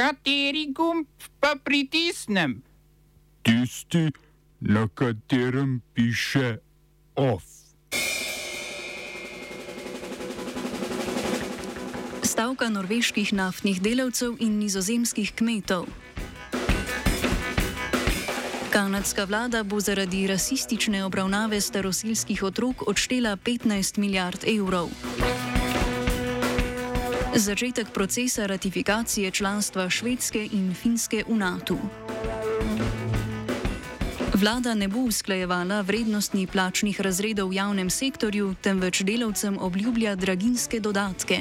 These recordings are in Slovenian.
Kateri gumb pa pritisnem? Tisti, na katerem piše OF. Stavka norveških naftnih delavcev in nizozemskih kmetov. Kanadska vlada bo zaradi rasistične obravnave starosilskih otrok odštela 15 milijard evrov. Začetek procesa ratifikacije članstva Švedske in Finske v NATO. Vlada ne bo usklajevala vrednostni plačnih razredov v javnem sektorju, temveč delavcem obljublja draginske dodatke.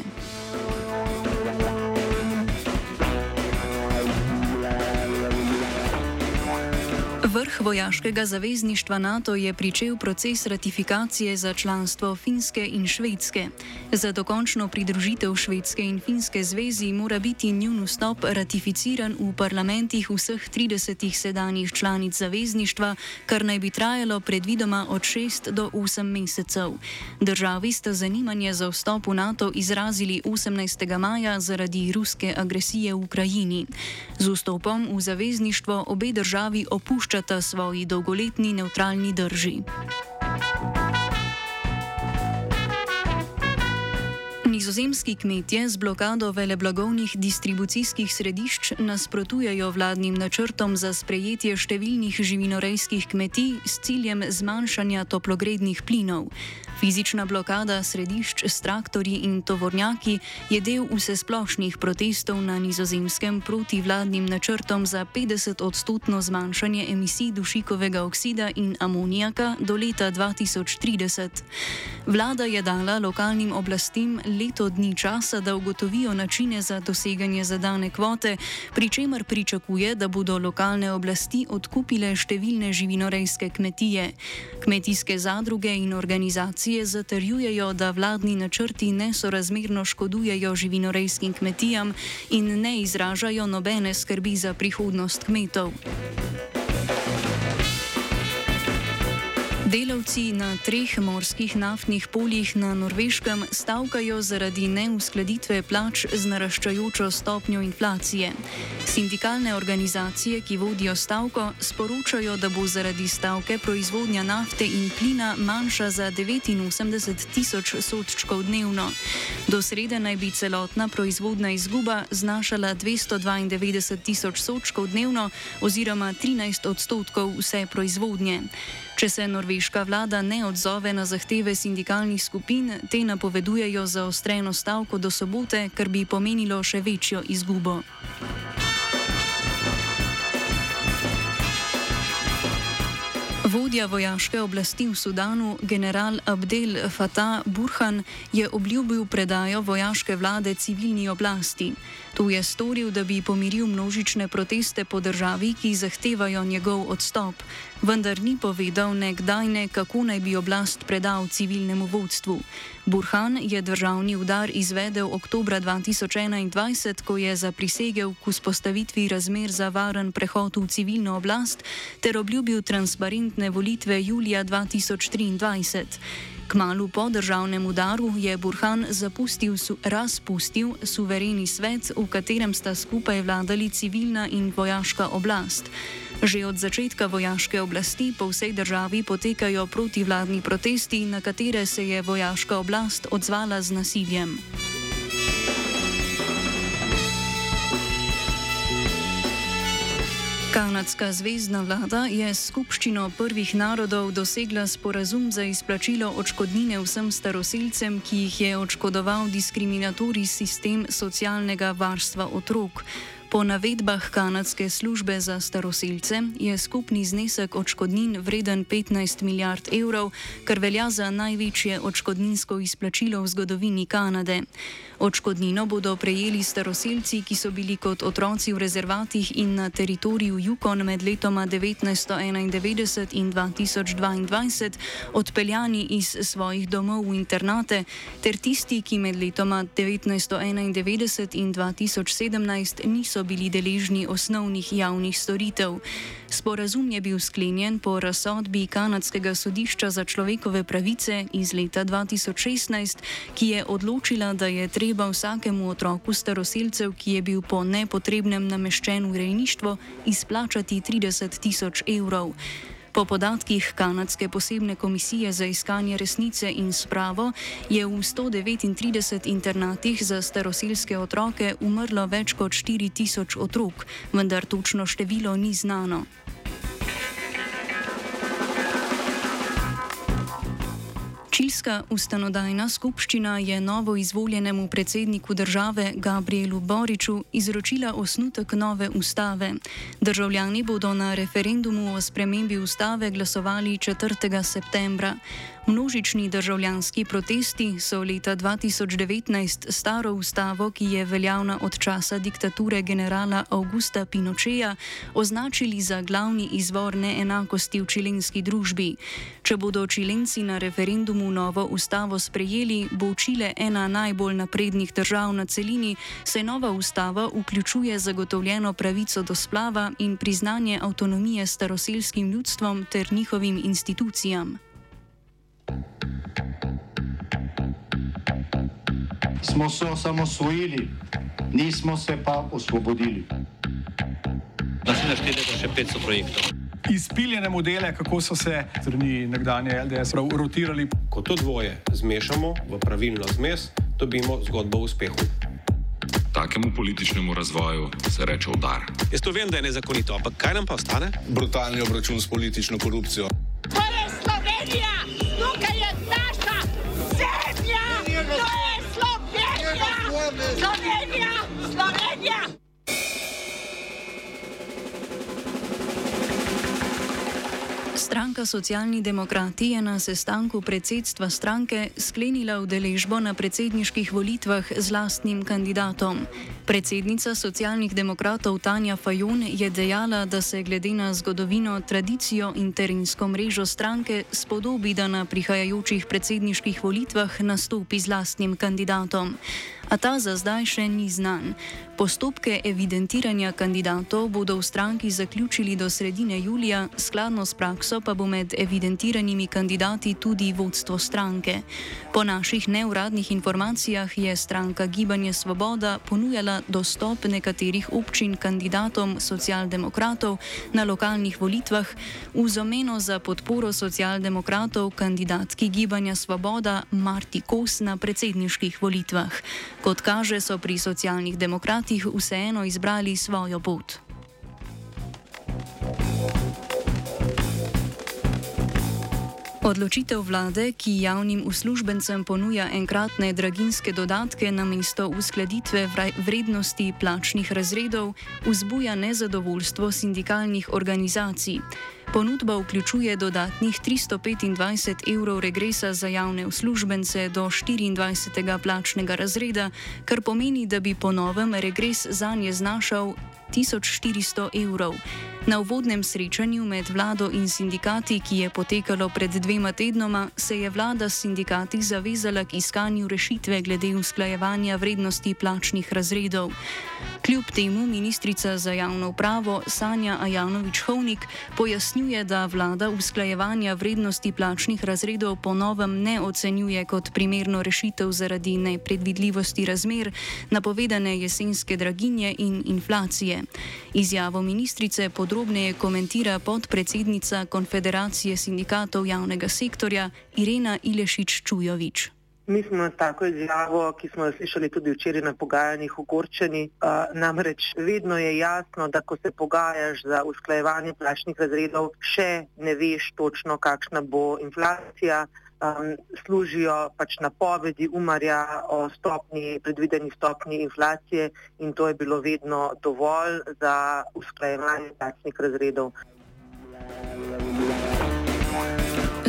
Vrh vojaškega zavezništva NATO je pričel proces ratifikacije za članstvo Finske in Švedske. Za dokončno pridružitev Švedske in Finske zvezi mora biti njun vstop ratificiran v parlamentih vseh 30 sedanjih članic zavezništva, kar naj bi trajalo predvidoma od 6 do 8 mesecev. Državi sta zanimanje za vstop v NATO izrazili 18. maja zaradi ruske agresije v Ukrajini. Z vstopom v zavezništvo obe državi opuščata odražata svoji dolgoletni neutralni drži. Nizozemski kmetje z blokado veleblagovnih distribucijskih središč nasprotujejo vladnim načrtom za sprejetje številnih živinorejskih kmetij s ciljem zmanjšanja toplogrednih plinov. Fizična blokada središč s traktorji in tovornjaki je del vsesplošnih protestov na nizozemskem proti vladnim načrtom za 50-odstotno zmanjšanje emisij dušikovega oksida in amonijaka do leta 2030. Vlada je dala lokalnim oblastim leto dni časa, da ugotovijo načine za doseganje zadane kvote, pri čemer pričakuje, da bodo lokalne oblasti odkupile številne živinorejske kmetije. Kmetijske zadruge in organizacije organizacije zatrjujejo, da vladni načrti nesorazmerno škodujejo živinorejskim kmetijam in ne izražajo nobene skrbi za prihodnost kmetov. Delavci na treh morskih naftnih poljih na Norveškem stavkajo zaradi neuskladitve plač z naraščajočo stopnjo inflacije. Sindikalne organizacije, ki vodijo stavko, sporočajo, da bo zaradi stavke proizvodnja nafte in plina manjša za 89 tisoč sodčkov dnevno. Do srede naj bi celotna proizvodna izguba znašala 292 tisoč sodčkov dnevno oziroma 13 odstotkov vse proizvodnje. Če se norveška vlada ne odzove na zahteve sindikalnih skupin, te napovedujejo zaostreno stavko do sobote, kar bi pomenilo še večjo izgubo. Vodja vojaške oblasti v Sudanu, general Abdel Fattah Burhan, je obljubil predajo vojaške vlade civilni oblasti. To je storil, da bi pomiril množične proteste po državi, ki zahtevajo njegov odstop, vendar ni povedal ne kdaj ne kako naj bi oblast predal civilnemu vodstvu. Burhan je državni udar izvedel oktober 2021, ko je zaprisegel k vzpostavitvi razmer za varen prehod v civilno oblast ter obljubil transparentne volitve julija 2023. Kmalu po državnem udaru je Burhan zapustil, su, razpustil suvereni svet, v katerem sta skupaj vladali civilna in vojaška oblast. Že od začetka vojaške oblasti po vsej državi potekajo protivladni protesti, na katere se je vojaška oblast odzvala z nasiljem. Kanadska zvezdna vlada je s skupščino prvih narodov dosegla sporazum za izplačilo odškodnine vsem staroseljcem, ki jih je odškodoval diskriminatorij sistem socialnega varstva otrok. Po navedbah kanadske službe za staroseljce je skupni znesek odškodnin vreden 15 milijard evrov, kar velja za največje odškodninsko izplačilo v zgodovini Kanade. Odškodnino bodo prejeli staroseljci, ki so bili kot otroci v rezervatih in na teritoriju Yukon med letoma 1991 in 2022 odpeljani iz svojih domov v internate, ter tisti, ki med letoma 1991 in 2017 niso niso bili deležni osnovnih javnih storitev. Sporazum je bil sklenjen po razsodbi Kanadskega sodišča za človekove pravice iz leta 2016, ki je odločila, da je treba vsakemu otroku staroseljcev, ki je bil po nepotrebnem nameščen v rejništvo, izplačati 30 tisoč evrov. Po podatkih Kanadske posebne komisije za iskanje resnice in spravo je v 139 internatih za staroseljske otroke umrlo več kot 4000 otrok, vendar točno število ni znano. Čilska ustanovna skupščina je novo izvoljenemu predsedniku države Gabrielu Boriču izročila osnutek nove ustave. Državljani bodo na referendumu o spremembi ustave glasovali 4. septembra. Množični državljanski protesti so leta 2019 staro ustavo, ki je veljavna od časa diktature generala Augusta Pinocheja, označili za glavni izvor neenakosti v čilenski družbi. Če bodo čilenci na referendumu novo ustavo sprejeli, bo Čile ena najbolj naprednih držav na celini, saj nova ustava vključuje zagotovljeno pravico do splava in priznanje avtonomije staroselskim ljudstvom ter njihovim institucijam. smo se osamosvojili, nismo se pa osvobodili. Naslednje število je še 500 projektov. Izpiljene modele, kako so se strani nekdanje LDS rotirali. Ko to dvoje zmešamo v pravilno zmes, dobimo zgodbo o uspehu. Takemu političnemu razvoju se reče udar. Jaz to vem, da je nezakonito, ampak kaj nam pa ostane? Brutalni obračun s politično korupcijo. Stranka Socialni demokrati je na sestanku predsedstva stranke sklenila udeležbo na predsedniških volitvah z lastnim kandidatom. Predsednica socialnih demokratov Tanja Fajon je dejala, da se glede na zgodovino, tradicijo in terensko mrežo stranke spodobi, da na prihajajočih predsedniških volitvah nastopi z lastnim kandidatom. A ta za zdaj še ni znan. Postopke evidentiranja kandidatov bodo v stranki zaključili do sredine julija, skladno s prakso pa bo med evidentiranimi kandidati tudi vodstvo stranke. Po naših neuradnih informacijah je stranka Gibanje Svoboda ponujala dostop nekaterih občin kandidatom socialdemokratov na lokalnih volitvah v zameno za podporo socialdemokratov kandidatki Gibanja Svoboda Marti Kos na predsedniških volitvah. Kot kaže, so pri socialnih demokratih vseeno izbrali svojo pot. Odločitev vlade, ki javnim uslužbencem ponuja enkratne draginske dodatke na mesto uskladitve vrednosti plačnih razredov, vzbuja nezadovoljstvo sindikalnih organizacij. Ponudba vključuje dodatnih 325 evrov regresa za javne uslužbence do 24. plačnega razreda, kar pomeni, da bi po novem regres za nje znašal 1400 evrov. Na uvodnem srečanju med vlado in sindikati, ki je potekalo pred dvema tednoma, se je vlada s sindikati zavezala k iskanju rešitve glede usklajevanja vrednosti plačnih razredov. Kljub temu ministrica za javno upravo Sanja Ajanovič-Hovnik pojasnjuje, da vlada usklajevanja vrednosti plačnih razredov po novem ne ocenjuje kot primerno rešitev zaradi nepredvidljivosti razmer, napovedane jesenske draginje in inflacije. Izjavo ministrice podrobneje komentira podpredsednica Konfederacije sindikatov javnega sektorja Irena Ilešič-Čujovič. Mi smo tako izjavo, ki smo jo slišali tudi včeraj na pogajanjih, ogorčeni. Namreč vedno je jasno, da ko se pogajaš za usklajevanje plačnih razredov, še ne veš točno, kakšna bo inflacija. Um, služijo pač napovedi umarja o stopni, predvideni stopni inflacije in to je bilo vedno dovolj za usklajevanje plačnih razredov.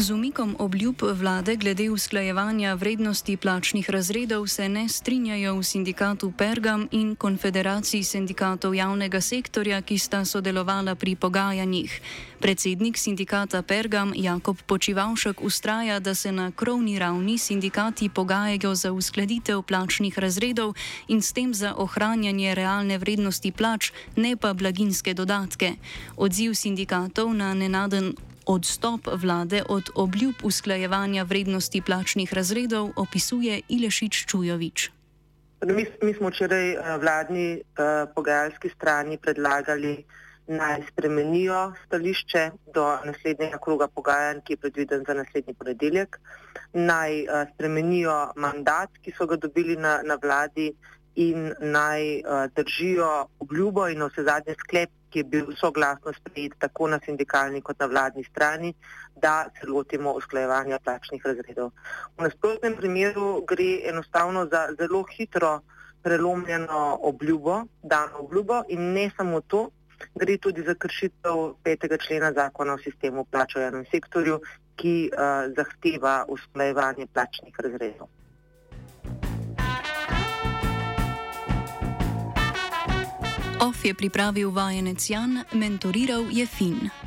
Z umikom obljub vlade glede usklajevanja vrednosti plačnih razredov se ne strinjajo v sindikatu Pergam in konfederaciji sindikatov javnega sektorja, ki sta sodelovala pri pogajanjih. Predsednik sindikata Pergam Jakob Počivalšek ustraja, da se na krovni ravni sindikati pogajajo za uskladitev plačnih razredov in s tem za ohranjanje realne vrednosti plač, ne pa blaginske dodatke. Odziv sindikatov na nenaden odstop vlade od obljub usklajevanja vrednosti plačnih razredov opisuje Ilešič Čujovič. Mi, mi smo včeraj eh, vladni uh, pogajalski strani predlagali, naj spremenijo stališče do naslednjega kroga pogajanj, ki je predviden za naslednji ponedeljek, naj uh, spremenijo mandat, ki so ga dobili na, na vladi in naj uh, držijo obljubo in vse zadnje sklep, ki je bil soglasno sprejet tako na sindikalni kot na vladni strani, da se lotimo usklajevanja plačnih razredov. V nasprotnem primeru gre enostavno za zelo hitro prelomljeno obljubo, dano obljubo in ne samo to, gre tudi za kršitev petega člena zakona o sistemu plač v enem sektorju, ki uh, zahteva usklajevanje plačnih razredov. OF je pripravil vajenec Jan, mentoriral je Fin.